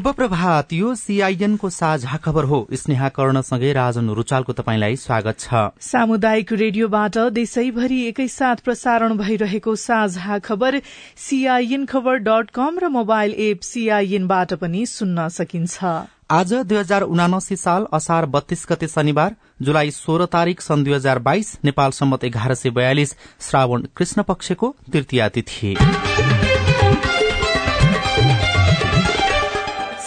शुभ प्रभात यो सीआईएनको साझा खबर हो। स्नेहा कर्णसँगै राजन रुचालको तपाईँलाई स्वागत छ। सामुदायिक रेडियोबाट देशैभरि एकैसाथ प्रसारण भइरहेको साझा खबर सीआईएन खबर डट कम र मोबाइल एप सीआईएनबाट पनि सुन्न सकिन्छ। आज दुई हजार उनासी साल असार बत्तीस गते शनिबार जुलाई सोह्र तारीक सन् दुई हजार बाइस नेपाल सम्मत एघार सय बयालिस श्रावण कृष्ण पक्षको तृतीया तिथि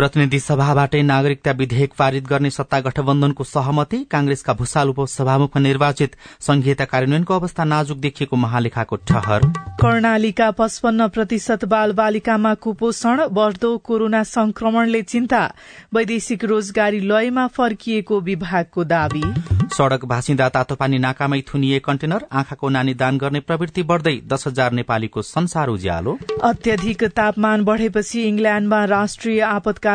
प्रतिनिधि सभाबाटै नागरिकता विधेयक पारित गर्ने सत्ता गठबन्धनको सहमति कांग्रेसका भूषाल उपसभामुखमा निर्वाचित संघीयता कार्यान्वयनको अवस्था नाजुक देखिएको महालेखाको ठहर। कर्णालीका पचपन्न प्रतिशत बाल बालिकामा कुपोषण बढ़दो कोरोना संक्रमणले चिन्ता वैदेशिक रोजगारी लयमा फर्किएको विभागको दावी। सड़क भाँसिँदा तातो पानी नाकामै थुनिए कन्टेनर आँखाको नानी दान गर्ने प्रवृत्ति बढ़दै दश हजार नेपालीको संसार उज्यालो। अत्यधिक तापमान बढ़ेपछि इंग्ल्याण्डमा राष्ट्रिय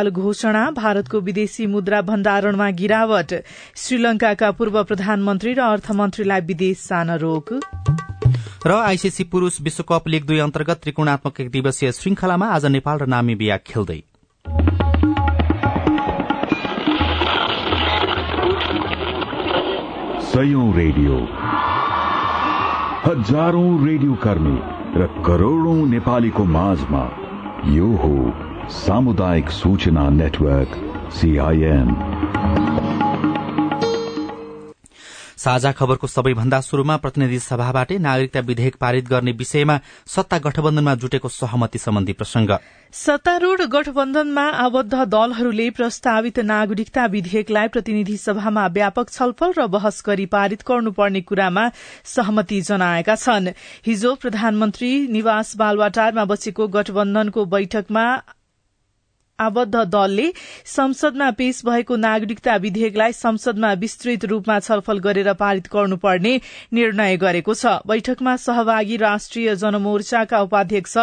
घोषणा भारतको विदेशी मुद्रा भण्डारणमा गिरावट श्रीलंकाका पूर्व प्रधानमन्त्री र अर्थमन्त्रीलाई विदेश जान रोक। र आईसीसी पुरूष विश्वकप लीग दुई अन्तर्गत त्रिकोणात्मक एक दिवसीय श्रृंखलामा आज नेपाल र नामिबिया खेल्दै। सयौं रेडियो। हजारौं रेडियो कर्मी र करोड़ौं नेपालीको माझमा यो हो सामुदायिक सूचना नेटवर्क सीआईएन साझा खबरको सबैभन्दा शुरूमा प्रतिनिधि सभाबाटै नागरिकता विधेयक पारित गर्ने विषयमा सत्ता गठबन्धनमा जुटेको सहमति सम्बन्धी प्रसंग सत्तारूढ़ गठबन्धनमा आबद्ध दलहरूले प्रस्तावित नागरिकता विधेयकलाई प्रतिनिधि सभामा व्यापक छलफल र बहस गरी पारित गर्नुपर्ने कुरामा सहमति जनाएका छन्। हिजो प्रधानमन्त्री निवास बालवाटारमा बसेको गठबन्धनको बैठकमा आबद्ध दलले संसदमा पेश भएको नागरिकता विधेयकलाई संसदमा विस्तृत रूपमा छलफल गरेर पारित गर्नुपर्ने निर्णय गरेको छ। बैठकमा सहभागी राष्ट्रिय जनमोर्चाका उपाध्यक्ष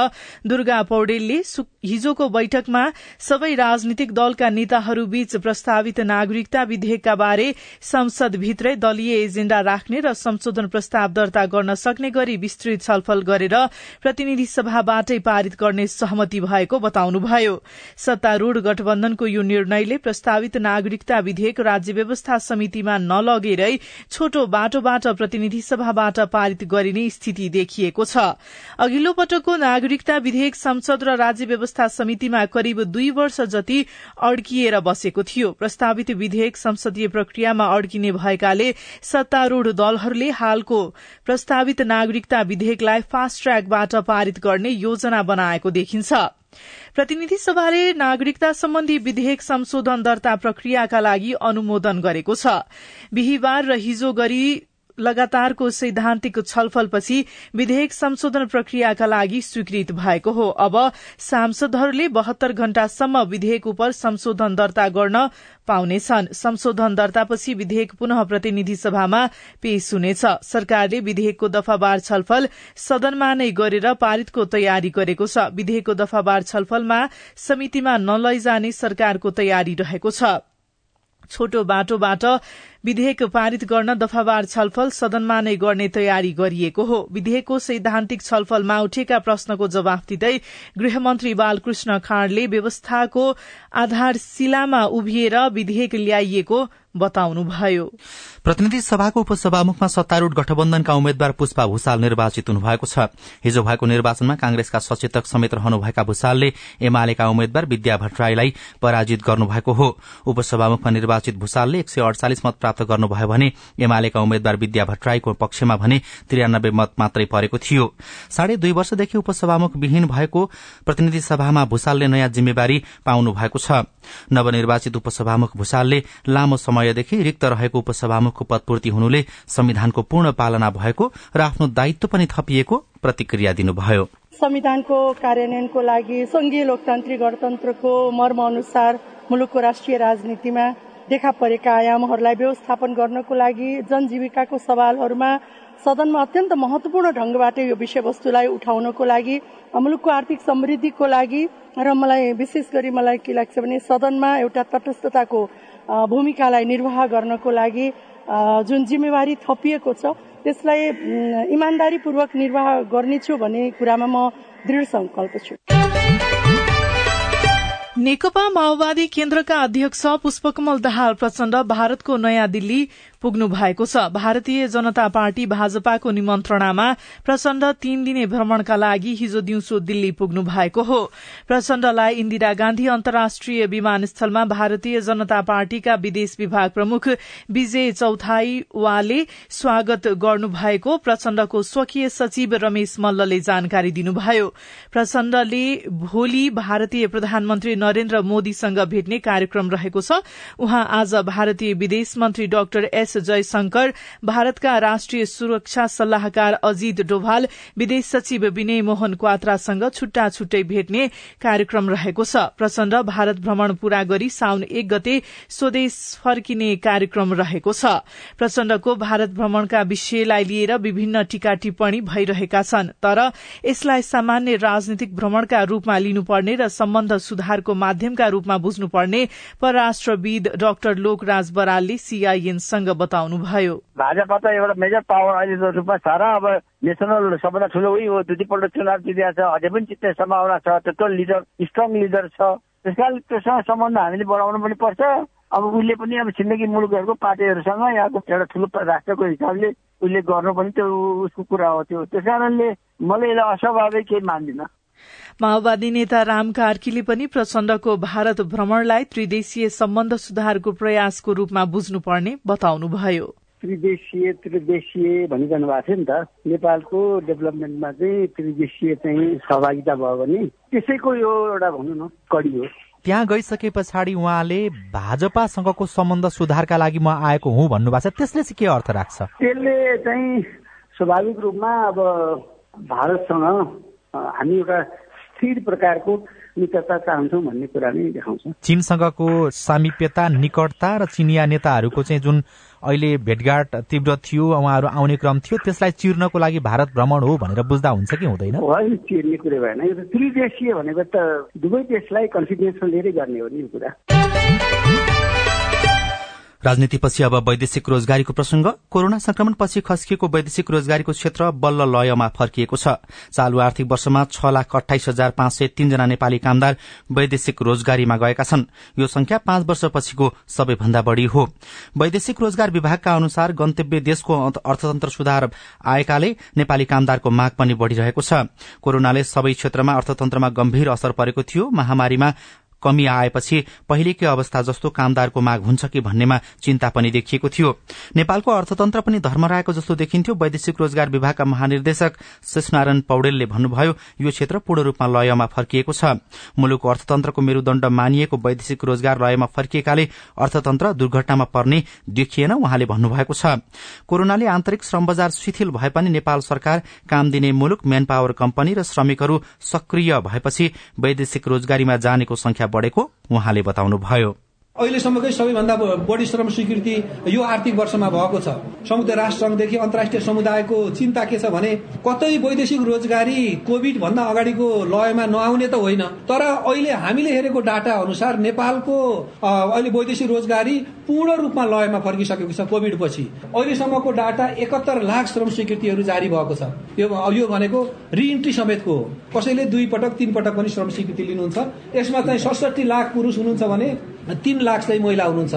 दुर्गा पौडेलले हिजोको बैठकमा सबै राजनीतिक दलका नेताहरूबीच प्रस्तावित नागरिकता विधेयकका बारे संसदभित्रै दलीय एजेण्डा राख्ने र संशोधन प्रस्ताव दर्ता गर्न सक्ने गरी विस्तृत छलफल गरेर प्रतिनिधि सभाबाटै पारित गर्ने सहमति भएको बताउनुभयो। सत्तारूढ़ गठबन्धनको यो निर्णयले प्रस्तावित नागरिकता विधेयक राज्य व्यवस्था समितिमा नलगेरै छोटो बाटोबाट प्रतिनिधि सभाबाट पारित गरिने स्थिति देखिएको छ। अघिल्लो पटकको नागरिकता विधेयक संसद र राज्य व्यवस्था समितिमा करिब दुई वर्ष जति अड्किएर बसेको थियो। प्रस्तावित विधेयक संसदीय प्रक्रियामा अड्किने भएकाले सत्तारूढ़ दलहरूले हालको प्रस्तावित नागरिकता विधेयकलाई फास्ट ट्र्याकबाट पारित गर्ने योजना बनाएको देखिन्छ। प्रतिनिधि सभाले नागरिकता सम्बन्धी विधेयक संशोधन दर्ता प्रक्रियाका लागि अनुमोदन गरेको छ। बिहिबार र हिजो गरी लगातारको सैद्धान्तिक छलफलपछि विधेयक संशोधन प्रक्रियाका लागि स्वीकृत भएको हो। अब सांसदहरूले बहत्तर घण्टासम्म विधेयक उप संशोधन दर्ता गर्न पाउनेछन्। संशोधन दर्तापछि विधेयक पुनः प्रतिनिधि सभामा पेश हुनेछ। सरकारले विधेयकको दफावार छलफल सदनमा नै गरेर पारितको तयारी गरेको छ। विधेयकको दफावार छलफलमा समितिमा नलैजाने सरकारको तयारी रहेको छ। छोटो बाटोबाट विधेयक पारित गर्न दफावार छलफल सदनमा नै गर्ने तयारी गरिएको हो। विधेयकको सैद्धान्तिक छलफलमा उठेका प्रश्नको जवाफ दिँदै गृहमन्त्री बालकृष्ण खाँडले व्यवस्थाको आधारशिलामा उभिएर विधेयक ल्याइएको बताउनुभयो। प्रतिनिधि सभाको उपसभामुखमा सत्तारूढ़ गठबन्धनका उम्मेद्वार पुष्पा भूषाल निर्वाचित हुनुभएको छ। हिजो भएको निर्वाचनमा कांग्रेसका सचेतक समेत रहनुभएका भूषालले एमालेका उम्मेद्वार विद्या भट्टराईलाई पराजित गर्नुभएको हो। उपसभामुखमा निर्वाचित भूषालले एक सय अडचालिस मत प्राप्त गर्नुभयो भने एमालेका उम्मेद्वार विद्या भट्टराईको पक्षमा भने त्रियानब्बे मत मात्रै परेको थियो। साढे दुई वर्षदेखि उपसभामुख विहीन भएको प्रतिनिधि सभामा भूषालले नयाँ जिम्मेवारी पाउनु भएको छ। नवनिर्वाचित उपसभामुख भूषालले लामो समयदेखि रिक्त रहेको उपसभामुखको पदपूर्ति हुनुले संविधानको पूर्ण पालना भएको र आफ्नो दायित्व पनि थपिएको प्रतिक्रिया दिनुभयो। संविधानको कार्यान्वयनको लागि संघीय लोकतान्त्रिक गणतन्त्रको मर्म अनुसार मुलुकको राष्ट्रिय राजनीतिमा देखा परेका आयामहरूलाई व्यवस्थापन गर्नको लागि जनजीविकाको सवालहरूमा सदनमा अत्यन्त महत्वपूर्ण ढंगबाट यो विषयवस्तुलाई उठाउनको लागि मुलुकको आर्थिक समृद्धिको लागि र मलाई विशेष गरी मलाई के लाग्छ भने सदनमा एउटा तटस्थताको भूमिकालाई निर्वाह गर्नको लागि जुन जिम्मेवारी थपिएको छ त्यसलाई इमान्दारीपूर्वक निर्वाह गर्नेछु भन्ने कुरामा म दृढ संकल्प छु। नेकपा माओवादी केन्द्रका अध्यक्ष पुष्पकमल दाहाल प्रचण्ड भारतको नयाँ दिल्ली पुग्नु भएको छ। भारतीय जनता पार्टी भाजपाको निमन्त्रणामा प्रचण्ड तीन दिने भ्रमणका लागि हिजो दिउँसो दिल्ली पुग्नु भएको हो। प्रचण्डलाई इन्दिरा गान्धी अन्तर्राष्ट्रिय विमानस्थलमा भारतीय जनता पार्टीका विदेश विभाग प्रमुख विजय चौथाईवाले स्वागत गर्नु भएको प्रचण्डको स्वकीय सचिव रमेश मल्लले जानकारी दिनुभयो। प्रचण्डले भोलि भारतीय प्रधानमन्त्री नरेन्द्र मोदीसँग भेट्ने कार्यक्रम रहेको छ। उहाँ आज भारतीय विदेश मन्त्री डाक्टर एस जयशंकर भारतका राष्ट्रिय सुरक्षा सल्लाहकार अजित डोभाल विदेश सचिव विनय मोहन क्वात्रासँग छुट्टा छुट्टै भेट्ने कार्यक्रम रहेको छ। प्रचण्ड भारत भ्रमण पूरा गरी साउन एक गते स्वदेश फर्किने कार्यक्रम रहेको छ। प्रचण्डको भारत भ्रमणका विषयलाई लिएर विभिन्न टीका टिप्पणी भइरहेका छन् तर यसलाई सामान्य राजनीतिक भ्रमणका रूपमा लिनुपर्ने र सम्बन्ध सुधारको माध्यमका रूपमा बुझ्नुपर्ने परराष्ट्रविद डाक्टर लोकराज बरालले सीआईएनसँग बताउनुभयो भाजपा त एउटा मेजर पावर अहिले रूपमा छ र अब नेसनल सबभन्दा ठुलो उही हो दुईपल्ट चुनाव जितेको छ अझै पनि जित्ने सम्भावना छ त्यत्रो लिडर स्ट्रङ लिडर छ। त्यस कारण त्योसँग सम्बन्ध हामीले बढाउनु पनि पर्छ। अब उसले पनि अब छिमेकी मुलुकहरूको पार्टीहरूसँग यहाँको एउटा ठुलो राष्ट्रको हिसाबले उसले गर्नु पनि त्यो उसको कुरा हो त्यो। त्यस कारणले मैले यसलाई अस्वाभाविक केही मान्दिनँ। माओवादी नेता राम कार्कीले पनि प्रचण्डको भारत भ्रमणलाई त्रिदेशीय सम्बन्ध सुधारको प्रयासको रूपमा बुझ्नुपर्ने बताउनुभयो। त्रिदेशीय त्रिदेशीय भनिरहनु भएको थियो नि त। नेपालको डेभलपमेन्टमा चाहिँ त्रिदेशीय चाहिँ सहभागिता भयो भने त्यसैको यो एउटा भनौँ न कडी हो। त्यहाँ गइसके पछाडि उहाँले भाजपासँगको सम्बन्ध सुधारका लागि म आएको हुँ भन्नुभएको छ। त्यसले चाहिँ के अर्थ राख्छ? त्यसले चाहिँ स्वाभाविक रूपमा अब भारतसँग हामी एउटा स्थिर प्रकारको मित्रता चाहन्छौँ भन्ने कुरा नै देखाउँछ। चीनसँगको सामिप्यता निकटता र चिनिया नेताहरूको चाहिँ जुन अहिले भेटघाट तीव्र थियो उहाँहरू आउने क्रम थियो त्यसलाई चिर्नको लागि भारत भ्रमण हो भनेर बुझ्दा हुन्छ कि हुँदैन? होइन चिर्ने कुरो भएन। यो त त्रिदेशीय भनेको त दुवै देशलाई कन्फिडेन्समा लिएरै गर्ने हो नि यो कुरा। राजनीतिपछि अब वैदेशिक रोजगारीको प्रसंग कोरोना संक्रमणपछि खस्किएको वैदेशिक रोजगारीको क्षेत्र बल्ल लयमा फर्किएको छ। चालू आर्थिक वर्षमा छ लाख अठाइस हजार पाँच सय तीनजना नेपाली कामदार वैदेशिक रोजगारीमा गएका छन्। यो संख्या पाँच वर्षपछिको सबैभन्दा बढ़ी हो। वैदेशिक रोजगार विभागका अनुसार गन्तव्य देशको अर्थतन्त्र सुधार आएकाले नेपाली कामदारको माग पनि बढ़िरहेको छ। कोरोनाले सबै क्षेत्रमा अर्थतन्त्रमा गम्भीर असर परेको थियो। महामारीमा कमी आएपछि पहिलेकै अवस्था जस्तो कामदारको माग हुन्छ कि भन्नेमा चिन्ता पनि देखिएको थियो। नेपालको अर्थतन्त्र पनि धर्मराएको जस्तो देखिन्थ्यो। वैदेशिक रोजगार विभागका महानिर्देशक शेषनारायण पौडेलले भन्नुभयो यो क्षेत्र पूर्ण रूपमा लयमा फर्किएको छ। मुलुकको अर्थतन्त्रको मेरूदण्ड मानिएको वैदेशिक रोजगार लयमा फर्किएकाले अर्थतन्त्र दुर्घटनामा पर्ने देखिएन उहाँले भन्नुभएको छ। कोरोनाले आन्तरिक श्रम बजार शिथिल भए पनि नेपाल सरकार काम दिने मुलुक म्यान पावर कम्पनी र श्रमिकहरू सक्रिय भएपछि वैदेशिक रोजगारीमा जानेको संख्या बढ़ेको उहाँले बताउनुभयो। अहिलेसम्मकै सबैभन्दा बढी श्रम स्वीकृति यो आर्थिक वर्षमा भएको छ। संयुक्त राष्ट्र संघदेखि अन्तर्राष्ट्रिय समुदायको चिन्ता के छ भने कतै वैदेशिक रोजगारी कोविड भन्दा अगाडिको लयमा नआउने त होइन तर अहिले हामीले हेरेको डाटा अनुसार नेपालको अहिले वैदेशिक रोजगारी पूर्ण रूपमा लयमा फर्किसकेको छ कोविड पछि। अहिलेसम्मको डाटा एकहत्तर लाख श्रम स्वीकृतिहरू जारी भएको छ। यो यो भनेको रिइन्ट्री समेतको कसैले दुई पटक तीन पटक पनि श्रम स्वीकृति लिनुहुन्छ। यसमा चाहिँ सडसठी लाख पुरुष हुनुहुन्छ भने तीन लाख चाहिँ महिला हुनुहुन्छ।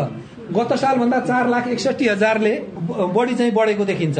गत सालभन्दा चार लाख एकसठी हजारले बढी चाहिँ बढेको देखिन्छ।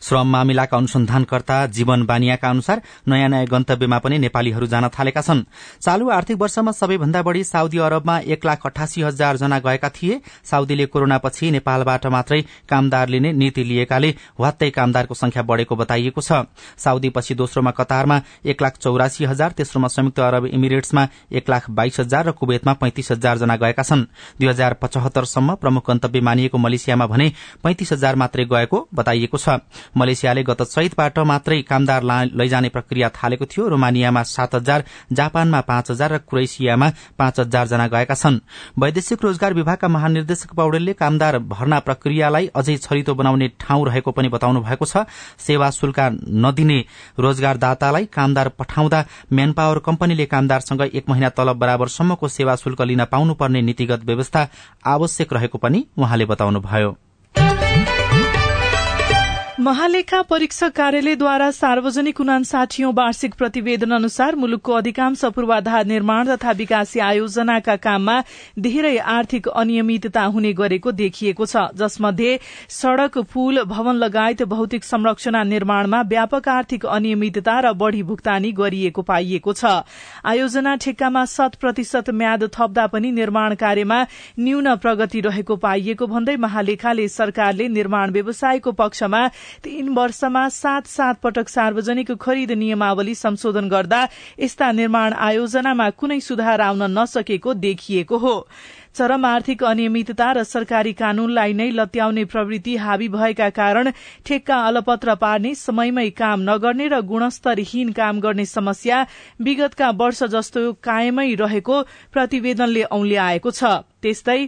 श्रम मामिलाका अनुसन्धानकर्ता जीवन बानियाका अनुसार नयाँ नयाँ गन्तव्यमा पनि नेपालीहरू जान थालेका छन्। चालू आर्थिक वर्षमा सबैभन्दा बढ़ी साउदी अरबमा एक लाख अठासी हजार जना गएका थिए। साउदीले कोरोनापछि नेपालबाट मात्रै कामदार लिने नीति लिएकाले वात्तै कामदारको संख्या बढ़ेको बताइएको छ। साउदीपछि दोस्रोमा कतारमा एक लाख चौरासी हजार तेस्रोमा संयुक्त अरब इमिरेट्समा एक लाख बाइस हजार र कुवेतमा पैंतिस हजार जना गएका छन्। दुई हजार पचहत्तरसम्म प्रमुख गन्तव्य मानिएको मलेसियामा भने पैंतिस हजार मात्रै गएको बताइएको छ। मलेसियाले गत चैतबाट मात्रै कामदार लैजाने प्रक्रिया थालेको थियो। रोमानियामा सात हजार जापानमा पाँच हजार र क्रोएसियामा पाँच हजार जना गएका छन्। वैदेशिक रोजगार विभागका महानिर्देशक पौडेलले कामदार भर्ना प्रक्रियालाई अझै छरितो बनाउने ठाउँ रहेको पनि बताउनु भएको छ। सेवा शुल्क नदिने रोजगारदातालाई कामदार पठाउँदा म्यान पावर कम्पनीले कामदारसँग एक महिना तलब बराबरसम्मको सेवा शुल्क लिन पाउनुपर्ने नीतिगत व्यवस्था आवश्यक रहेको पनि उहाँले बताउनुभयो। महालेखा परीक्षक कार्यालयद्वारा सार्वजनिक उनासाठीौं वार्षिक प्रतिवेदन अनुसार मुलुकको अधिकांश पूर्वाधार निर्माण तथा विकासी आयोजनाका काममा धेरै आर्थिक अनियमितता हुने गरेको देखिएको छ। जसमध्ये सड़क पुल भवन लगायत भौतिक संरचना निर्माणमा व्यापक आर्थिक अनियमितता र बढ़ी भुक्तानी गरिएको पाइएको छ। आयोजना ठेक्कामा शत प्रतिशत म्याद थप्दा पनि निर्माण कार्यमा न्यून प्रगति रहेको पाइएको भन्दै महालेखाले सरकारले निर्माण व्यवसायको पक्षमा तीन वर्षमा सात सात पटक सार्वजनिक खरिद नियमावली संशोधन गर्दा यस्ता निर्माण आयोजनामा कुनै सुधार आउन नसकेको देखिएको हो। चरम आर्थिक अनियमितता र सरकारी कानूनलाई नै लत्याउने प्रवृत्ति हावी भएका कारण ठेक्का अलपत्र पार्ने समयमै काम नगर्ने र गुणस्तरहीन काम गर्ने समस्या विगतका वर्ष जस्तो कायमै रहेको प्रतिवेदनले औंल्याएको छ। त्यस्तै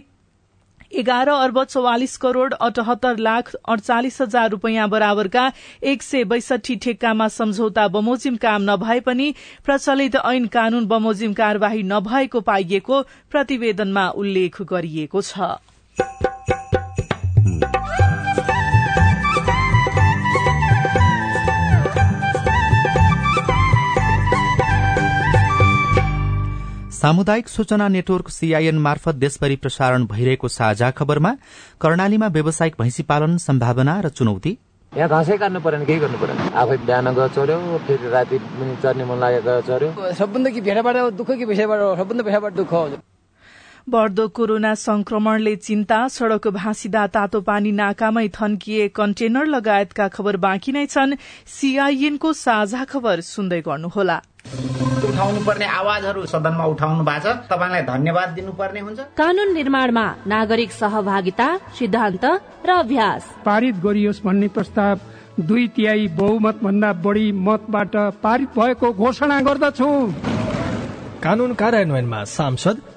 एघार अर्ब चौवालिस करोड़ अठहत्तर लाख अडचालिस हजार रूपियाँ बराबरका एक सय बैसठी ठेक्कामा सम्झौता बमोजिम काम नभए पनि प्रचलित ऐन कानून बमोजिम कार्यवाही नभएको पाइएको प्रतिवेदनमा उल्लेख गरिएको छ। सामुदायिक सूचना नेटवर्क सीआईएन मार्फत देशभरि प्रसारण भइरहेको साझा खबरमा कर्णालीमा व्यावसायिक भैंसी पालन सम्भावना र चुनौती। यहाँ घाँसै काट्नु परेन केही गर्नु परेन। आफै बिहान गयो चढ्यो फेरि राति पनि चढ्ने मन लागेको चढ्यो सबभन्दा कि भेटाबाट दुःख कि पैसाबाट सबभन्दा पैसाबाट दुःख बढ़दो कोरोना संक्रमणले चिन्ता सड़क भाँसिदा तातो पानी नाकामै थन्किए कन्टेनर लगायतका खबर बाँकी नै छन्। सीआईएनको साझा खबर सुन्दै गर्नुहोला। उठाउनु पर्ने आवाजहरू सदनमा उठाउनु भएको छ। तपाईँलाई धन्यवाद दिनुपर्ने हुन्छ। कानून निर्माणमा नागरिक सहभागिता सिद्धान्त र अभ्यास। पारित गरियोस् भन्ने प्रस्ताव दुई तिहाई बहुमत भन्दा बढी मतबाट पारित भएको घोषणा गर्दछु। कानून कार्यान्वयनमा सांसद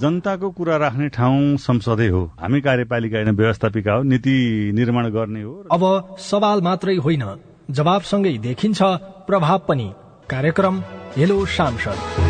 जनताको कुरा राख्ने ठाउँ संसदै हो। हामी कार्यपालिका होइन व्यवस्थापिका हो नीति निर्माण गर्ने हो। अब सवाल मात्रै होइन जवाबसँगै देखिन्छ प्रभाव पनि। कार्यक्रम हेलो सांसद।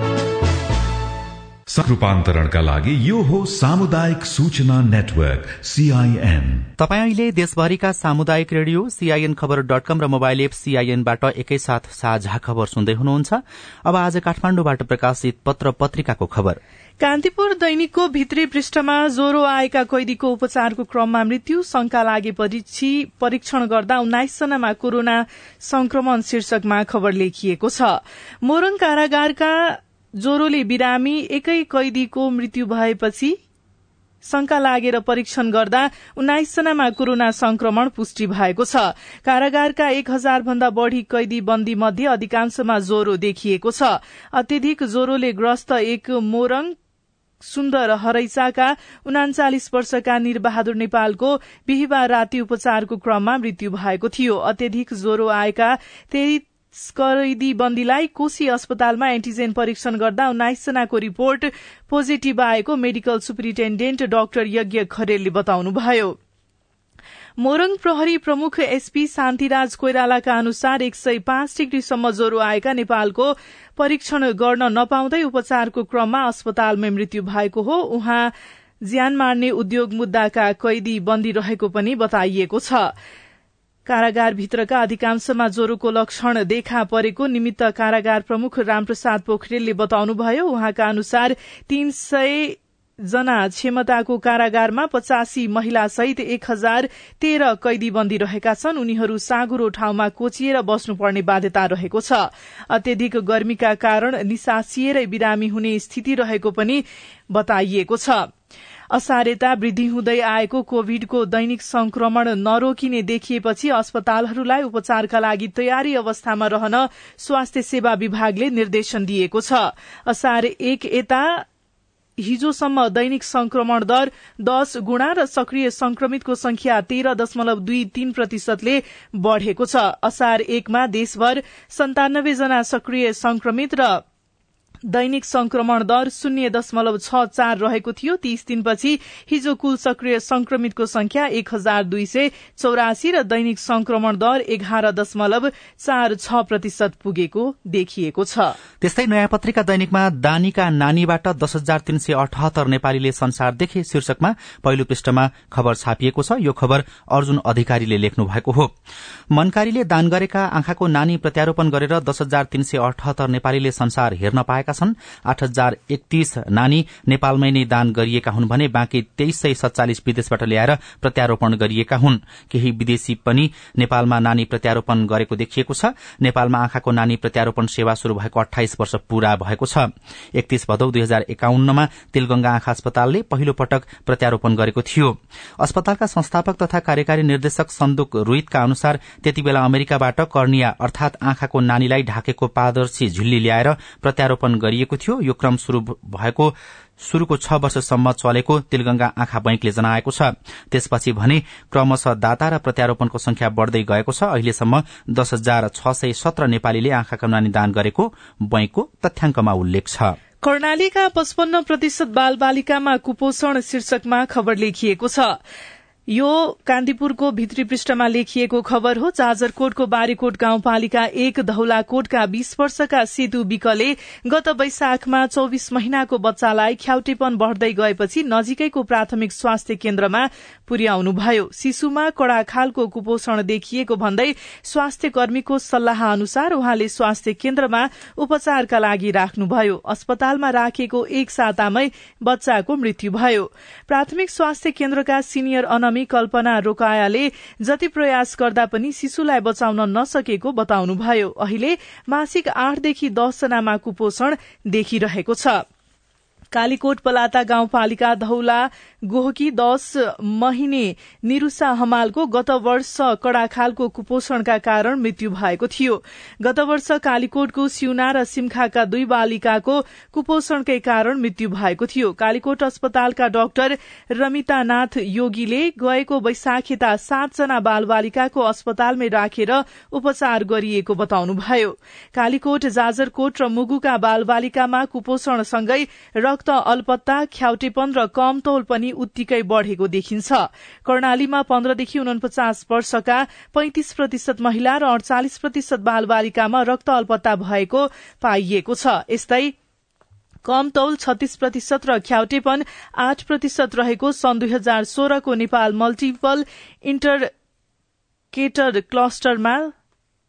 रूपान्तरणका लागि यो हो सामुदायिक सूचना नेटवर्क सीआईएन तपाईँ अहिले देशभरिका सामुदायिक radio CIN Khabar dot com र मोबाइल एप सीआईएनबाट एकैसाथ साझा खबर सुन्दै हुनुहुन्छ। अब आज काठमाडौँबाट प्रकाशित पत्र पत्रिकाको खबर। कान्तिपुर दैनिकको भित्री पृष्ठमा ज्वरो आएका कैदीको उपचारको क्रममा मृत्यु शंका लागेपछि परीक्षण गर्दा उन्नाइस जनामा कोरोना संक्रमण शीर्षकमा खबर लेखिएको छ। मोरङ कारागारका ज्वरोले बिरामी एकै कैदीको मृत्यु भएपछि शंका लागेर परीक्षण गर्दा उन्नाइस जनामा कोरोना संक्रमण पुष्टि भएको छ। कारागारका एक हजार भन्दा बढ़ी कैदी बन्दी मध्ये अधिकांशमा ज्वरो देखिएको छ। अत्यधिक ज्वरोले ग्रस्त एक मोरङ सुन्दर हरैचाका उनाचालिस वर्षका निरबहादुर नेपालको बिहिबार राति उपचारको क्रममा मृत्यु भएको थियो। अत्यधिक ज्वरो आएका कैदी बन्दीलाई कोशी अस्पतालमा एन्टिजेन परीक्षण गर्दा उन्नाइसजनाको रिपोर्ट पोजिटिभ आएको मेडिकल सुप्रिन्टेण्डेन्ट डाक्टर यज्ञ खरेलले बताउनुभयो। मोरङ प्रहरी प्रमुख एसपी शान्तिराज कोइरालाका अनुसार एक सय पाँच डिग्रीसम्म ज्वरो आएका नेपालको परीक्षण गर्न नपाउँदै उपचारको क्रममा अस्पतालमै मृत्यु भएको हो। उहाँ ज्यान मार्ने उद्योग मुद्दाका कैदी बन्दी रहेको पनि बताइएको छ। कारागारभित्रका अधिकांशमा ज्वरोको लक्षण देखा परेको निमित्त कारागार प्रमुख रामप्रसाद पोखरेलले बताउनुभयो उहाँका अनुसार तीन सय जना क्षमताको कारागारमा पचासी महिला सहित एक हजार तेह्र कैदी बन्दी रहेका छन्। उनीहरू साँगुरो ठाउँमा कोचिएर बस्नुपर्ने बाध्यता रहेको छ। अत्यधिक गर्मीका कारण निसासिएरै बिरामी हुने स्थिति रहेको पनि बताइएको छ। असारेता वृद्धि हुँदै आएको कोविडको दैनिक संक्रमण नरोकिने देखिएपछि अस्पतालहरूलाई उपचारका लागि तयारी अवस्थामा रहन स्वास्थ्य सेवा विभागले निर्देशन दिएको छ। असार एक यता हिजोसम्म दैनिक संक्रमण दर दश गुणा र सक्रिय संक्रमितको संख्या तेह्र दशमलव दुई तीन प्रतिशतले बढ़ेको छ। असार एकमा देशभर सन्तानब्बे जना सक्रिय संक्रमित र दैनिक संक्रमण दर शून्य दशमलव छ चार रहेको थियो। तीस दिनपछि हिजो कुल सक्रिय संक्रमितको संख्या एक हजार दुई सय चौरासी र दैनिक संक्रमण दर एघार दशमलव चार छ प्रतिशत पुगेको देखिएको छ। त्यस्तै नयाँ पत्रिका दैनिकमा दानीका नानीबाट दस हजार तीन सय अठहत्तर नेपालीले संसार देखे शीर्षकमा पहिलो पृष्ठमा खबर छापिएको छ। यो खबर अर्जुन अधिकारीले लेख्नु भएको हो। मनकारीले दान गरेका आँखाको नानी प्रत्यारोपण गरेर दस हजार तीन सय अठहत्तर नेपालीले संसार हेर्न पाएका छन्। आठ हजार एकतीस नानी नेपालमै नै दान गरिएका हुन् भने बाँकी तेइस सय सत्तालिस विदेशबाट ल्याएर प्रत्यारोपण गरिएका हुन्। केही विदेशी पनि नेपालमा नानी प्रत्यारोपण गरेको देखिएको छ। नेपालमा आँखाको नानी प्रत्यारोपण सेवा शुरू भएको अठाइस वर्ष पूरा भएको छ। एकतीस भदौ दुई हजार एकाउन्नमा तिलगंगा आँखा अस्पतालले पहिलो पटक प्रत्यारोपण गरेको थियो। अस्पतालका संस्थापक तथा कार्यकारी निर्देशक सन्दुक रोहितका अनुसार त्यति बेला अमेरिकाबाट कर्निया अर्थात आँखाको नानीलाई ढाकेको पारदर्शी झिल्ली ल्याएर प्रत्यारोपण गरिएको थियो। यो क्रम शुरू भएको शुरूको छ वर्षसम्म चलेको तिलगंगा आँखा बैंकले जनाएको छ। त्यसपछि भने क्रमशः दाता र प्रत्यारोपणको संख्या बढ़दै गएको छ। अहिलेसम्म दस हजार छ सय सत्र नेपालीले आँखाका नानी दान गरेको बैंकको तथ्याङ्कमा उल्लेख छ। कर्णालीका पचपन्न प्रतिशत बाल बालिकामा कुपोषण शीर्षकमा खबर लेखिएको छ। यो कान्तिपुरको भित्री पृष्ठमा लेखिएको खबर हो। जाजरकोटको बारीकोट गाउँपालिका एक धौलाकोटका बीस वर्षका सेतु विकले गत वैशाखमा चौविस महिनाको बच्चालाई ख्याउटेपन बढ़दै गएपछि नजिकैको प्राथमिक स्वास्थ्य केन्द्रमा पुर्याउनुभयो। शिशुमा कड़ा खालको कुपोषण देखिएको भन्दै स्वास्थ्य कर्मीको सल्लाह अनुसार उहाँले स्वास्थ्य केन्द्रमा उपचारका लागि राख्नुभयो। अस्पतालमा राखेको एक सातामै बच्चाको मृत्यु भयो। प्राथमिक स्वास्थ्य केन्द्रका सिनियर अनमी कल्पना रोकायाले जति प्रयास गर्दा पनि शिशुलाई बचाउन नसकेको बताउनुभयो। अहिले मासिक आठदेखि दसजनामा कुपोषण देखिरहेको छ। कालीकोट पलाता गाउँपालिका धौला गोहकी दश महिने निरूषा हमालको गत वर्ष कड़ा खालको कुपोषणका कारण मृत्यु भएको थियो। गत वर्ष कालीकोटको सिउना र सिमखाका दुई बालिकाको कुपोषणकै कारण मृत्यु भएको थियो। कालीकोट अस्पतालका डाक्टर रमितानाथ योगीले गएको वैशाखेता सातजना बाल बालिकाको अस्पतालमै राखेर उपचार गरिएको बताउनुभयो। कालीकोट जाजरकोट र मुगुका बाल बालिकामा कुपोषणसँगै रक्त अल्पत्ता ख्याउटेपन र कम तौल पनि उत्तिकै बढ़ेको देखिन्छ। कर्णालीमा पन्ध्रदेखि उनपचास वर्षका पैंतिस प्रतिशत महिला र अडचालिस प्रतिशत बाल बालिकामा रक्त अल्पत्ता भएको पाइएको छ। यस्तै कम तौल छत्तीस प्रतिशत र ख्याउटेपन आठ प्रतिशत रहेको सन् दुई हजार सोह्रको नेपाल मल्टिपल इन्टरकेटर क्लस्टरमा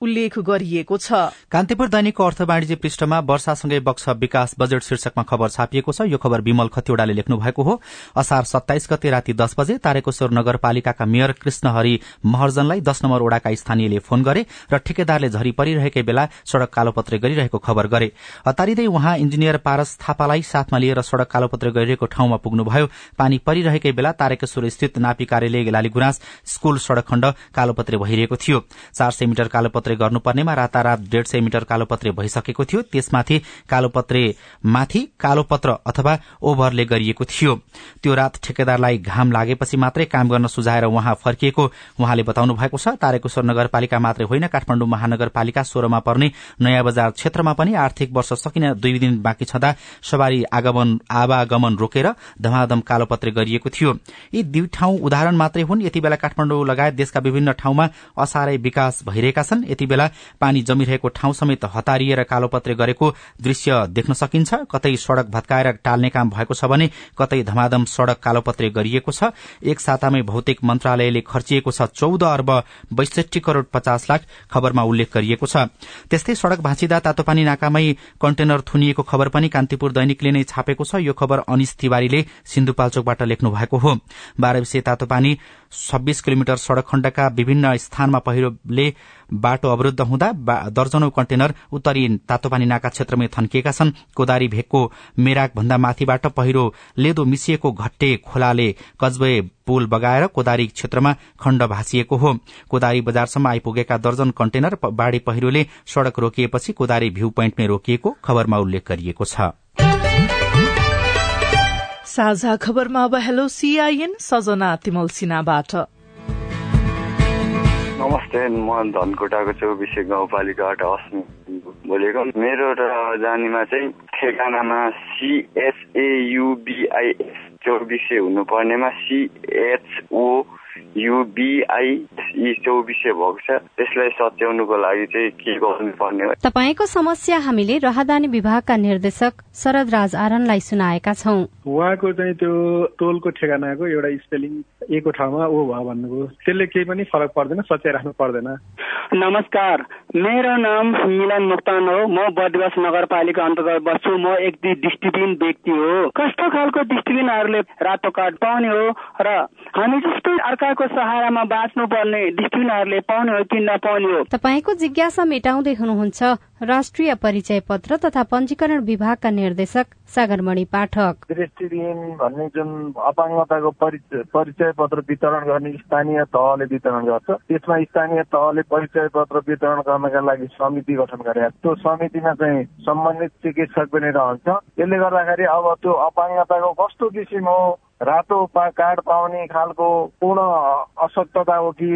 उल्लेख गरिएको छ। कान्तिपुर दैनिकको अर्थ वाणिज्य पृष्ठमा वर्षासँगै बक्स विकास बजेट शीर्षकमा खबर छापिएको छ। यो खबर विमल खतिवड़ाले लेख्नु भएको हो। असार सत्ताइस गते राति दस बजे तारेकोश्वर नगरपालिकाका मेयर कृष्णहरि महर्जनलाई दश नम्बर ओडाका स्थानीयले फोन गरे र ठेकेदारले झरी परिरहेकै बेला सड़क कालोपत्रे गरिरहेको खबर गरे। हतारिँदै उहाँ इन्जिनियर पारस थापालाई साथमा लिएर सड़क कालोपत्रे गरिरहेको ठाउँमा पुग्नुभयो। पानी परिरहेकै बेला तारेकेश्वर स्थित नापी कार्यालय लाली गुराँस स्कूल सड़क खण्ड कालोपत्रे भइरहेको थियो। चार सय मिटर कालोपत्रे कालोपत्रे गर्नुपर्नेमा रातारात डेढ सय मिटर कालोपत्रे भइसकेको थियो। त्यसमाथि कालोपत्रे माथि कालोपत्र अथवा ओभरले गरिएको थियो। त्यो रात ठेकेदारलाई घाम लागेपछि मात्रै काम गर्न सुझाएर उहाँ फर्किएको उहाँले बताउनु भएको छ तारेकोश्वर नगरपालिका मात्रै होइन काठमाण्डु महानगरपालिका सोह्रमा पर्ने नयाँ बजार क्षेत्रमा पनि आर्थिक वर्ष सकिन दुई दिन बाँकी छँदा सवारी आवागमन रोकेर धमाधम कालोपत्रे गरिएको थियो। यी दुई ठाउँ उदाहरण मात्रै हुन्। यति बेला काठमाण्डु लगायत देशका विभिन्न ठाउँमा असारै विकास भइरहेका छन्। यति बेला पानी जमिरहेको ठाउँ समेत हतारिएर कालोपत्रे गरेको दृश्य देख्न सकिन्छ। कतै सड़क भत्काएर टाल्ने काम भएको छ भने कतै धमाधम सड़क कालोपत्रे गरिएको छ। एक सातामै भौतिक मन्त्रालयले खर्चिएको छ चौध अर्ब बैसठी करोड़ पचास लाख खबरमा उल्लेख गरिएको छ। त्यस्तै सड़क भाँचिँदा तातोपानी नाकामै कन्टेनर थुनिएको खबर पनि कान्तिपुर दैनिकले नै छापेको छ। यो खबर अनिश तिवारीले सिन्धुपाल्चोकबाट लेख्नु भएको हो। बाह्र तातोपानी छब्बीस किलोमिटर सड़क खण्डका विभिन्न स्थानमा पहिरोले बाटो अवरूद्ध हुँदा दर्जनौ कन्टेनर उत्तरी तातोपानी नाका क्षेत्रमै थन्किएका छन्। कोदारी भेगको मेराक भन्दा माथिबाट पहिरो लेदो मिसिएको घट्टे खोलाले कजबे पुल बगाएर कोदारी क्षेत्रमा खण्ड भाँसिएको हो। कोदारी बजारसम्म आइपुगेका दर्जन कन्टेनर बाढ़ी पहिरोले सड़क रोकिएपछि कोदारी भ्यू पोइन्टमै रोकिएको खबरमा उल्लेख गरिएको छ। साझा खबरमा अब हेलो सीआईएन सजना तिमल सिन्हाबाट। नमस्ते म धनकोटाको चौबिसे गाउँपालिकाबाट अस्मि बोलेको। मेरो र जानीमा चाहिँ ठेगानामा सिएचएयुबिआइएस चौबिसे हुनुपर्नेमा सिएचओ युबिआई चौबिसे भएको छ। त्यसलाई सच्याउनुको लागि चाहिँ के गर्नुपर्ने हो? तपाईँको समस्या हामीले राहदानी विभागका निर्देशक शरद राज आरनलाई सुनाएका छौं। उहाँको चाहिँ त्यो टोलको ठेगानाको एउटा स्पेलिङ एको ठाउँमा ओ भयो भन्नुभयो। त्यसले केही पनि फरक पर्दैन सच्याइराख्नु पर्दैन। नमस्कार। मेरो नाम मिलन मुक्तान हो। म बदवास नगरपालिका अन्तर्गत बस्छु। म एक दृष्टिबिन व्यक्ति हो। कस्तो खालको दृष्टिबिनहरूले रातो कार्ड पाउने हो? र हामी जस्तै अर्काको सहारामा बाँच्नु पर्ने दृष्टिबिनहरूले पाउने हो कि नपाउने हो? तपाईँको जिज्ञासा मेटाउँदै हुनुहुन्छ। राष्ट्रिय परिचय पत्र तथा पञ्जीकरण विभागका निर्देशक सागरमणि पाठक। भन्ने जुन अपाङ्गताको परिचय पत्र वितरण गर्ने स्थानीय तहले वितरण गर्छ। त्यसमा स्थानीय तहले परिचय पत्र वितरण गर्नका लागि समिति गठन गरे त्यो समितिमा चाहिँ सम्बन्धित चिकित्सक पनि रहन्छ। त्यसले गर्दाखेरि अब त्यो अपाङ्गताको कस्तो किसिम हो रातो कार्ड पाउने खालको पूर्ण अशक्तता हो कि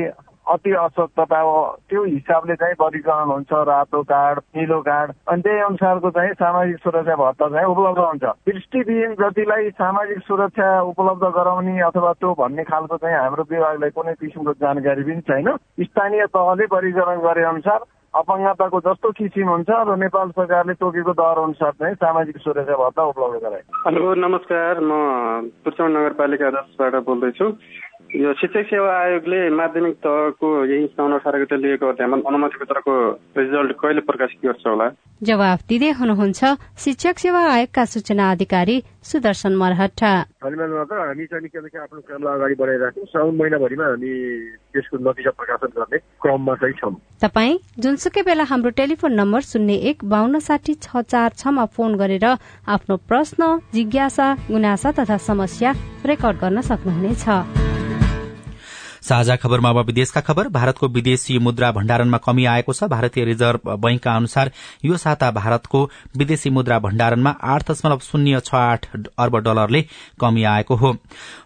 अति असक्तता हो त्यो हिसाबले चाहिँ वर्गीकरण हुन्छ रातो कार्ड निलो कार्ड अनि त्यही अनुसारको चाहिँ सामाजिक सुरक्षा भत्ता चाहिँ उपलब्ध हुन्छ। दृष्टिविहीन जतिलाई सामाजिक सुरक्षा उपलब्ध गराउने अथवा त्यो भन्ने खालको चाहिँ हाम्रो विभागलाई कुनै किसिमको जानकारी पनि छैन। स्थानीय तहले वर्गीकरण गरे अनुसार अपाङ्गताको जस्तो किसिम हुन्छ र नेपाल सरकारले तोकेको दर अनुसार चाहिँ सामाजिक सुरक्षा भत्ता उपलब्ध गराए हेलो नमस्कार म पुर्चौँ नगरपालिका दसबाट बोल्दैछु। यो शिक्षक सेवा आयोगले माध्यमिक तहको यही साउन अठार गते लिएको अनुमति पत्रको रिजल्ट कहिले प्रकाशित गर्छ होला? जवाफ दिँदै हुनुहुन्छ शिक्षक सेवा आयोगका सूचना अधिकारी सुदर्शन मरहट्टा। हामी चाहिँ आफ्नो कामलाई अगाडि बढाइराख्छौँ साउन महिनाभरिमा हामी त्यसको नतिजा प्रकाशन गर्ने क्रममा चाहिँ छौँ। तपाईँ जुनसुकै बेला हाम्रो टेलिफोन नम्बर शून्य एक बान्न साठी छ चार छमा फोन गरेर आफ्नो प्रश्न जिज्ञासा गुनासा तथा समस्या रेकर्ड गर्न सक्नुहुनेछ। साझा खबरमा अब विदेशका खबर। भारतको विदेशी मुद्रा भण्डारणमा कमी आएको छ। भारतीय रिजर्भ बैंकका अनुसार यो साता भारतको विदेशी मुद्रा भण्डारणमा आठ दशमलव शून्य छ आठ अर्ब डलरले कमी आएको हो।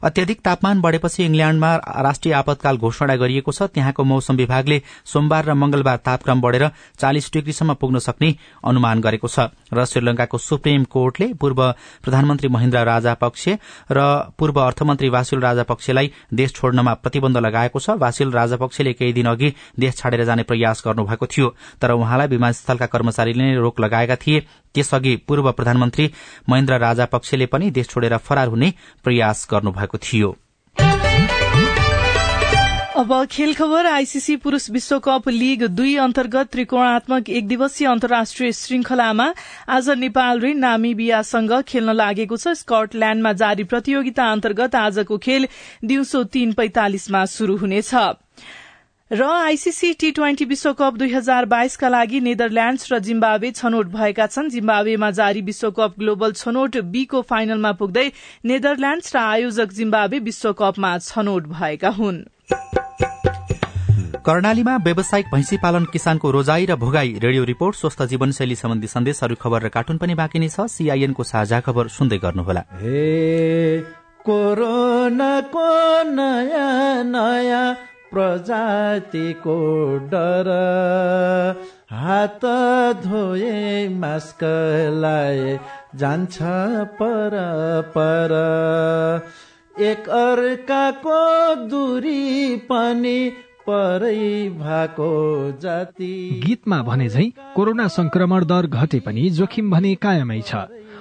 अत्याधिक तापमान बढ़ेपछि इंग्ल्याण्डमा राष्ट्रिय आपतकाल घोषणा गरिएको छ। त्यहाँको मौसम विभागले सोमबार र मंगलबार तापक्रम बढ़ेर चालिस डिग्रीसम्म पुग्न सक्ने अनुमान गरेको छ। र श्रीलंकाको सुप्रिम कोर्टले पूर्व प्रधानमन्त्री महेन्द्र राजापक्ष र पूर्व अर्थमन्त्री वासुल राजापक्षलाई देश छोड्नमा प्रतिबन्ध लगाएको छ। वासिल राजापक्षले केही दिन अघि देश छाडेर जाने प्रयास गर्नुभएको थियो। तर उहाँलाई विमानस्थलका कर्मचारीले नै रोक लगाएका थिए। त्यसअघि पूर्व प्रधानमन्त्री महेन्द्र राजापक्षले पनि देश छोडेर फरार हुने प्रयास गर्नुभएको थियो। अब खेल खबर आईसीसी पुरूष विश्वकप लीग दुई अन्तर्गत त्रिकोणात्मक एक दिवसीय अन्तर्राष्ट्रिय श्रृंखलामा आज नेपाल र नामिबियासँग खेल्न लागेको छ। स्कटल्याण्डमा जारी प्रतियोगिता अन्तर्गत आजको खेल दिउँसो तीन पैंतालिसमा शुरू हुनेछ। र आईसीसी टी ट्वेन्टी विश्वकप दुई हजार बाइसका लागि नेदरल्याण्ड्स र जिम्बावे छनौट भएका छन्। जिम्बावेमा जारी विश्वकप ग्लोबल छनौट बीको फाइनलमा पुग्दै नेदरल्याण्ड्स र आयोजक जिम्बावे विश्वकपमा छनौट भएका हुन्। कर्णालीमा व्यावसायिक भैंसी पालन किसानको रोजाई र भोगाई रेडियो रिपोर्ट स्वस्थ जीवनशैली सम्बन्धी सन्देशहरू खबर र कार्टुन पनि बाँकी नै छ। सीआईएनको साझा खबर सुन्दै गर्नुहोला। कोरोनाको नयाँ नयाँ प्रजातिको डर। हात धोए मास्क लाए जान्छ पर पर। एक अर्काको दूरी पनि गीतमा भने झै कोरोना संक्रमण दर घटे पनि जोखिम भने कायमै छ।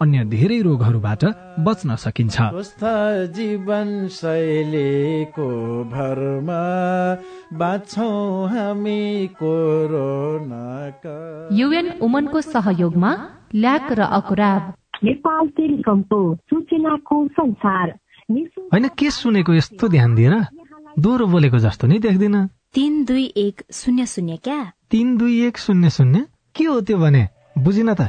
अन्य धेरै रोगहरूबाट बच्न सकिन्छ। स्वस्थ जीवन शैलीको भरमा बाँच्छौँ हामी कोरोनाका। युएन उमनको सहयोगमा ल्याक र अकुराब। नेपाल टेलिकमको सूचनाको संसार। होइन के सुनेको यस्तो ध्यान दिएर दोहोरो बोलेको जस्तो नि देख्दिन। तिन दुई एक शून्य शून्य क्या? तिन दुई एक शून्य शून्य? के हो त्यो भने? बुझिन त।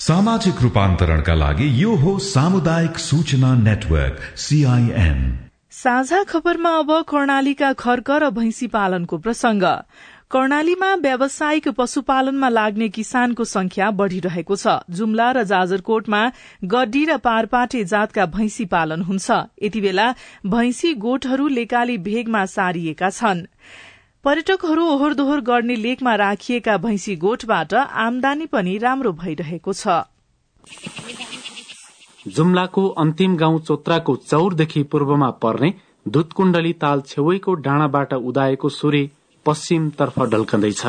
सामाजिक रूपान्तरणका लागि यो हो सामुदायिक सूचना नेटवर्क सीआईएन साझा खबरमा अब कर्णालीका खर्क र भैंसी पालनको प्रसंग। कर्णालीमा व्यावसायिक पशुपालनमा लाग्ने किसानको संख्या बढ़िरहेको छ। जुम्ला र जाजरकोटमा गड्डी र पारपाटे जातका भैंसी पालन हुन्छ। यति बेला भैंसी गोठहरू लेकाली भेगमा सारिएका छन्। पर्यटकहरू ओहोर दोहोर गर्ने लेकमा राखिएका भैंसी गोठबाट आमदानी पनि राम्रो भइरहेको छ। जुम्लाको अन्तिम गाउँ चोत्राको चौरदेखि पूर्वमा पर्ने दुधकुण्डली ताल छेउैको डाँडाबाट उदाएको सूर्य पश्चिमतर्फ ढल्कँदैछ।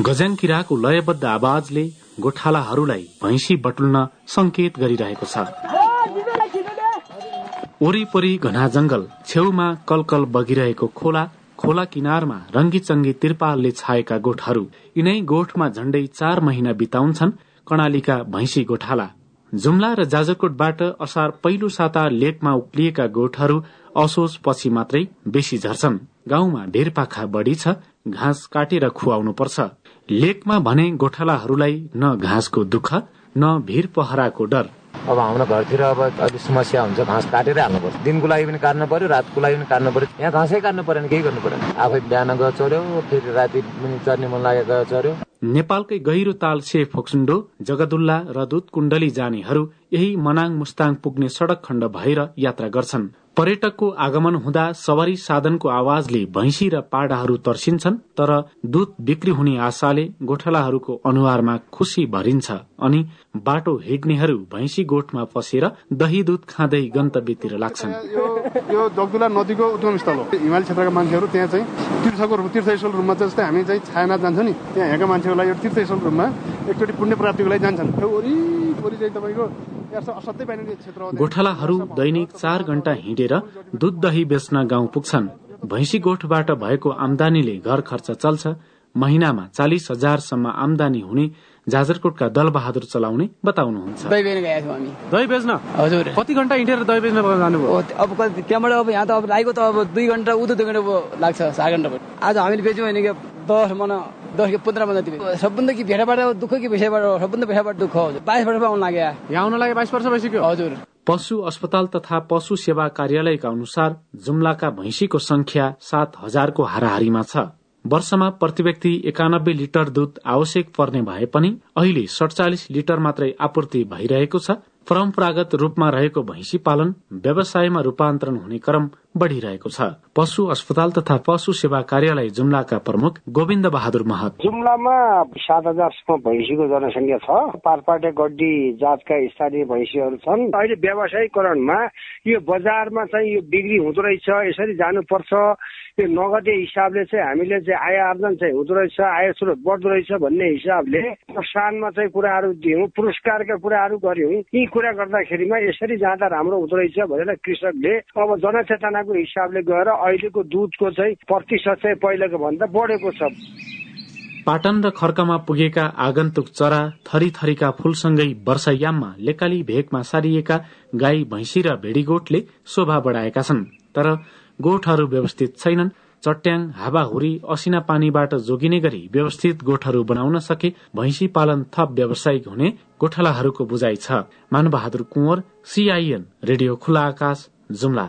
गजङकिराको लयबद्ध आवाजले गोठालाहरूलाई भैंसी बटुल्न संकेत गरिरहेको छ। वरिपरि घना जंगल छेउमा कलकल बगिरहेको खोला खोला किनारमा रंगी चंगी तिरपालले छाएका गोठहरू। यिनै गोठमा झण्डै चार महिना बिताउँछन् कर्णालीका भैंसी गोठाला। जुम्ला र जाजरकोटबाट असार पहिलो साता लेकमा उक्लिएका गोठहरू असोज पछि मात्रै बेसी झर्छन्। गाउँमा ढेरपाखा बढ़ी छ घाँस काटेर खुवाउनु पर्छ लेकमा भने गोठालाहरूलाई न घाँसको दुःख न भीर पहराको डर। अब हाम्रो घरतिर अब अलिक समस्या हुन्छ घाँस काटेरै हाल्नुपर्छ। दिनको लागि पनि काट्नु पर्यो रातको लागि पनि काट्नु पर्यो। यहाँ घाँसै काट्नु परेन केही गर्नु परेन। आफै बिहान गयो चढ्यो फेरि राति पनि चर्ने मन लागेको गयो चढ्यो। नेपालकै गहिरो ताल से फोक्सुण्डो जगदुल्ला र दुध कुण्डली जानेहरू यही मनाङ मुस्ताङ पुग्ने सड़क खण्ड भएर यात्रा गर्छन्। पर्यटकको आगमन हुँदा सवारी साधनको आवाजले भैंसी र पाडाहरू तर्सिन्छन् तर दूध बिक्री हुने आशाले गोठालाहरूको अनुहारमा खुशी भरिन्छ। अनि बाटो हिँड्नेहरू भैंसी गोठमा पसेर दही दूध खाँदै गन्तव्यतिर लाग्छन्। यो जगदुला नदीको उद्गम स्थल हो। हिमाली क्षेत्रका मान्छेहरू त्यहाँ चाहिँ तीर्थको तीर्थस्थल रूपमा जस्तै हामी चाहिँ छायानाथ जान्छौँ नि त्यहाँ यहाँका मान्छेहरूलाई यो तीर्थस्थल रूपमा एकचोटि पुण्य प्राप्तिको लागि जान्छन्। वरिपरि चाहिँ तपाईँको गोठालाहरू दैनिक चार घण्टा हिँडेर दूध दही बेच्न गाउँ पुग्छन्। भैंसी गोठबाट भएको आमदानीले घर खर्च चल्छ। महिनामा चालिस हजारसम्म आमदानी हुने जाजरकोटका दल बहादुर चलाउने बताउनुहुन्छ। दही बेच्न गएका छौँ हामी। दही बेच्न? हजुर। कति घण्टा हिँडेर दही बेच्न जानुभयो? अब त्यहाँबाट अब यहाँ त अब लागेको त अब दुई घन्टा उदो दुई घन्टा लाग्छ चार घन्टा आज हामीले बेच्यौँ भने दस मन दस कि पन्ध्र मन जति सबभन्दा कि भेटाबाट दुःख कि पैसाबाट सबभन्दा पैसाबाट दुःख बाइस वर्ष आउनु लाग्यो। यहाँ आउन लागि बाइस वर्ष भइसक्यो। हजुर। पशु अस्पताल तथा पशु सेवा कार्यालयका अनुसार जुम्लाका भैंसीको संख्या सात हजारको हाराहारीमा छ। वर्षमा प्रति व्यक्ति एकानब्बे लिटर दूध आवश्यक पर्ने भए पनि अहिले सडचालिस लिटर मात्रै आपूर्ति भइरहेको छ। परम्परागत रूपमा रहेको भैंसी पालन व्यवसायमा रूपान्तरण हुने क्रम बढ़िरहेको छ। पशु अस्पताल तथा पशु सेवा कार्यालय जुम्लाका प्रमुख गोविन्द बहादुर महत। जुम्लामा सात हजारसम्म भैँसीको जनसङ्ख्या छ। पारपाटे गड्डी जातका स्थानीय भैँसीहरू छन्। अहिले व्यावसायिकरणमा यो बजारमा चाहिँ यो बिक्री हुँदो रहेछ। यसरी जानुपर्छ। यो नगदे हिसाबले चाहिँ हामीले चाहिँ आय आर्जन चाहिँ हुँदो रहेछ। आय स्रोत बढ्दो रहेछ भन्ने हिसाबले प्रोत्साहनमा चाहिँ कुराहरू दियौँ। पुरस्कारका कुराहरू गर्यौँ यी कुरा गर्दाखेरिमा यसरी जाँदा राम्रो हुँदो रहेछ भनेर कृषकले अब जनचेतनाको हिसाबले गएर अहिलेको दुधको चाहिँ प्रतिशत चाहिँ पहिलाको भन्दा बढेको छ। पाटन र खर्कमा पुगेका आगन्तुक चरा थरी थरीका फूलसँगै वर्षायाममा लेकाली भेगमा सारिएका गाई भैँसी र भेडीगोठले शोभा बढ़ाएका छन्। तर गोठहरू व्यवस्थित छैनन्। चट्याङ हावाहुरी असिना पानीबाट जोगिने गरी व्यवस्थित गोठहरू बनाउन सके भैँसी पालन थप व्यावसायिक हुने गोठालाहरूको बुझाइ छ। मानबहादुर कुंवर सीआईएन रेडियो खुला आकाश जुम्ला।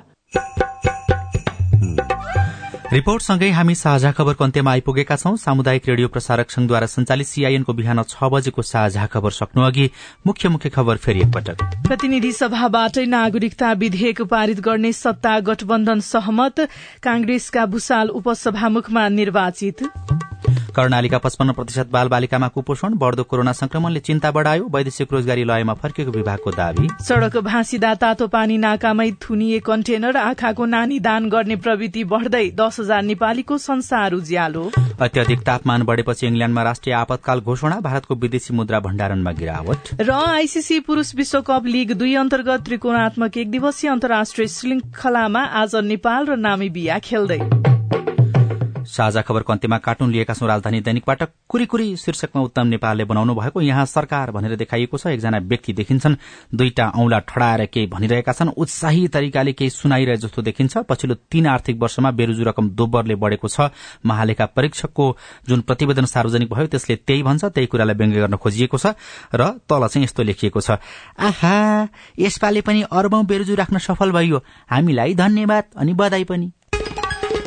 रिपोर्टसँगै हामी साझा खबरको अन्त्यमा आइपुगेका छौं। सामुदायिक रेडियो प्रसारक संघद्वारा संचालित सीआईएनको बिहान छ बजेको साझा खबर सक्नु अघि मुख्य मुख्य खबर फेरि एकपटक। प्रतिनिधि सभाबाटै नागरिकता विधेयक पारित गर्ने सत्ता गठबन्धन सहमत कांग्रेसका भूषाल उपसभामुखमा निर्वाचित। कर्णालीका पचपन्न प्रतिशत बाल बालिकामा कुपोषण बढ़दो कोरोना संक्रमणले चिन्ता बढ़ायो वैदेशिक रोजगारी लयमा फर्केको विभागको दावी। सड़क भाँसिदा तातो पानी नाकामै थुनिए कन्टेनर आँखाको नानी दान गर्ने प्रवृत्ति बढ़दै दस हजार नेपालीको संसार उज्यालो। अत्याधिक तापमान बढ़ेपछि इंग्ल्याण्डमा राष्ट्रिय आपतकाल घोषणा भारतको विदेशी मुद्रा भण्डारणमा गिरावट। र आईसीसी पुरूष विश्वकप लीग दुई अन्तर्गत त्रिकोणात्मक एक दिवसीय अन्तर्राष्ट्रिय श्रृंखलामा आज नेपाल र नामिबिया खेल्दै। साझा खबरको अन्त्यमा कार्टुन लिएका छौं राजधानी दैनिकबाट कुरीकुरी शीर्षकमा उत्तम नेपालले बनाउनु भएको यहाँ सरकार भनेर देखाइएको छ। एकजना व्यक्ति देखिन्छन् दुईटा औंला ठडाएर केही भनिरहेका छन् उत्साही तरिकाले केही सुनाइरहे जस्तो देखिन्छ। पछिल्लो तीन आर्थिक वर्षमा बेरुजु रकम दोब्बरले बढ़ेको छ। महालेखा परीक्षकको जुन प्रतिवेदन सार्वजनिक भयो त्यसले त्यही भन्छ त्यही कुरालाई व्यङ्ग्य गर्न खोजिएको छ र तल चाहिँ यस्तो लेखिएको छ। आहा यसपालि पनि अर्बौं बेरुजु राख्न सफल भयो। हामीलाई धन्यवाद अनि बधाई पनि।